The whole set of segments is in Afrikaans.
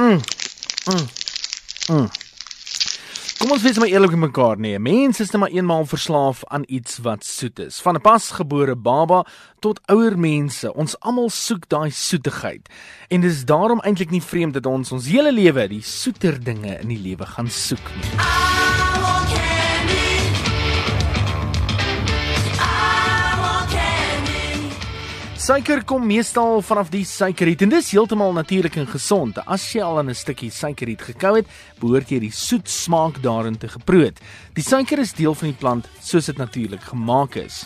Mm. Mm. Mm. Kom ons wees maar eerlik met mekaar nee. Mense is net maar eenmaal verslaaf aan iets wat soet is. Van 'n pasgebore baba tot ouer mense, ons almal soek daai soetigheid. En dis daarom eintlik nie vreemd dat ons ons hele lewe die soeter dinge in die lewe gaan soek nie. Suiker kom meestal vanaf die suikerriet en dis heeltemal natuurlik en gesond. As jy al aan 'n stukkie suikerriet gekou het, behoort jy die soet smaak daarin te geproot. Die suiker is deel van die plant soos dit natuurlik gemaak is.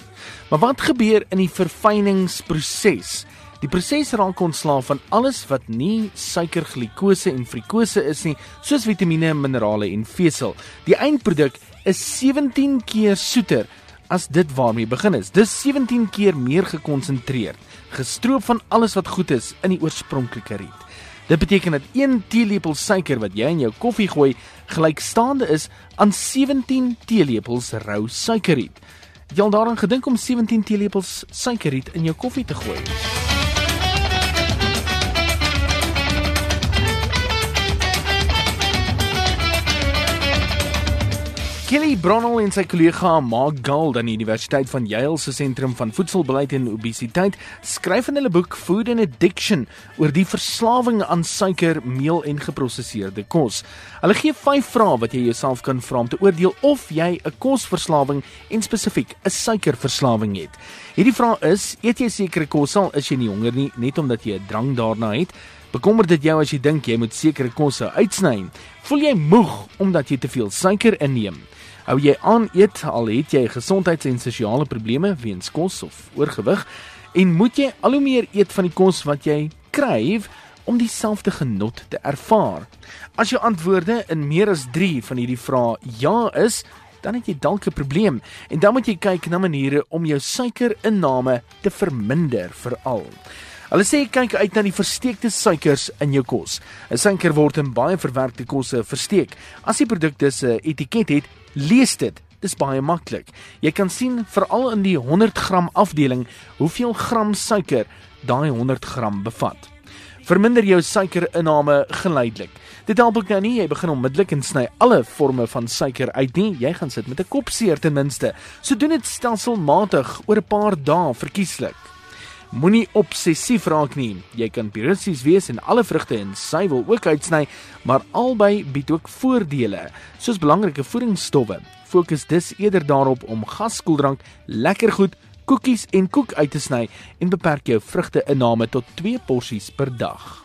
Maar wat gebeur in die verfyningsproses? Die proses raak ontslaaf van alles wat nie suikerglikose en frikose is nie, soos vitamiene, minerale en vesel. Die eindproduk is 17 keer soeter as dit waarmee begin is. Dis 17 keer meer gekonsentreerd, gestroop van alles wat goed is in die oorspronklike riet. Dit beteken dat 1 teelepel suiker wat jy in jou koffie gooi, gelykstaande is aan 17 teelepels rou suikerriet. Jy al daaraan gedink om 17 teelepels suikerriet in jou koffie te gooi? Kelly Bronnell en sy kollega Mark Gold aan die Universiteit van Yale se sentrum van voedselbeleid en obesiteit skryf in hulle boek Food and Addiction oor die verslawing aan suiker, meel en geprosesseerde kos. Hulle gee 5 vrae wat jy jouself kan vra om te oordeel of jy 'n kosverslawing en spesifiek 'n suikerverslawing het. Hierdie vraag is: Eet jy sekere kos al is jy nie honger nie net omdat jy 'n drang daarna het? Bekommer dit jou as jy dink jy moet sekere kosse uitsny? Voel jy moeg omdat jy te veel suiker inneem? Hou jy aan eet al het jy gesondheids- en sosiale probleme weens kos of oorgewig en moet jy al hoe meer eet van die kos wat jy kryf om dieselfde genot te ervaar? As jou antwoorde in meer as 3 van hierdie vrae ja is, dan het jy dalk 'n probleem en dan moet jy kyk na maniere om jou suikerinname te verminder veral. Hulle sê kyk uit na die versteekte suikers in jou kos. 'n Suiker word in baie verwerkte kosse versteek. As die produk 'n etiket het, lees dit. Dis baie maklik. Jy kan sien veral in die 100 gram afdeling hoeveel gram suiker daai 100 gram bevat. Verminder jou suikerinname geleidelik. Dit help ook nou nie jy begin onmiddellik en sny alle forme van suiker uit nie. Jy gaan sit met 'n kopseer ten minste. So doen dit stelselmatig oor 'n paar dae verkieslik. Moenie obsessief raak nie. Jy kan puristies wees en alle vrugte en suiwel ook uitsny, maar albei bied ook voordele, soos belangrike voedingsstowwe. Fokus dus eerder daarop om gaskoeldrank, lekker goed, koekies en koek uit te sny en beperk jou vrugteinname tot 2 porsies per dag.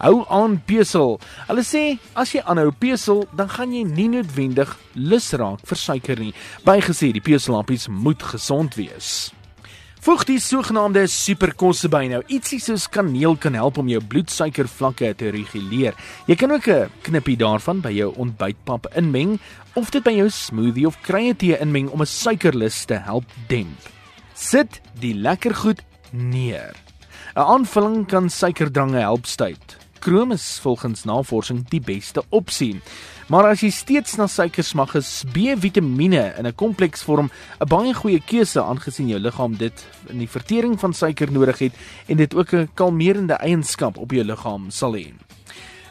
Hou aan pesel. Hulle sê as jy aanhou pesel, dan gaan jy nie noodwendig lus raak vir suiker nie. Bygesê die peselappies moet gesond wees. Voeg die sogenaamde superkosse by nou. Ietsie soos kaneel kan help om jou bloedsuikervlakke te reguleer. Jy kan ook 'n knippie daarvan by jou ontbytpap inmeng of dit by jou smoothie of krye tee inmeng om 'n suikerlus te help demp. Sit die lekker goed neer. 'n Aanvulling kan suikerdrange help stuit. Kroom is volgens navorsing die beste opsie. Maar as jy steeds na suiker smag, is B-vitamiene in 'n kompleksvorm 'n baie goeie keuse aangesien jou liggaam dit in die vertering van suiker nodig het en dit ook 'n kalmerende eienskap op jou liggaam sal hê.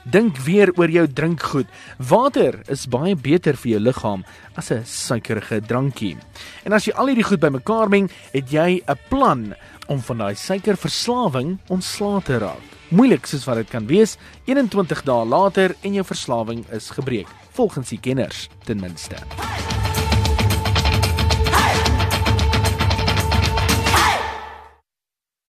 Dink weer oor jou drinkgoed. Water is baie beter vir jou liggaam as 'n suikerige drankie. En as jy al hierdie goed bymekaar meng, het jy 'n plan om van daai suikerverslawing ontslae te raak moeilik soos wat dit kan wees 21 dae later en jou verslawing is gebreek volgens die kenners ten minste. Hey!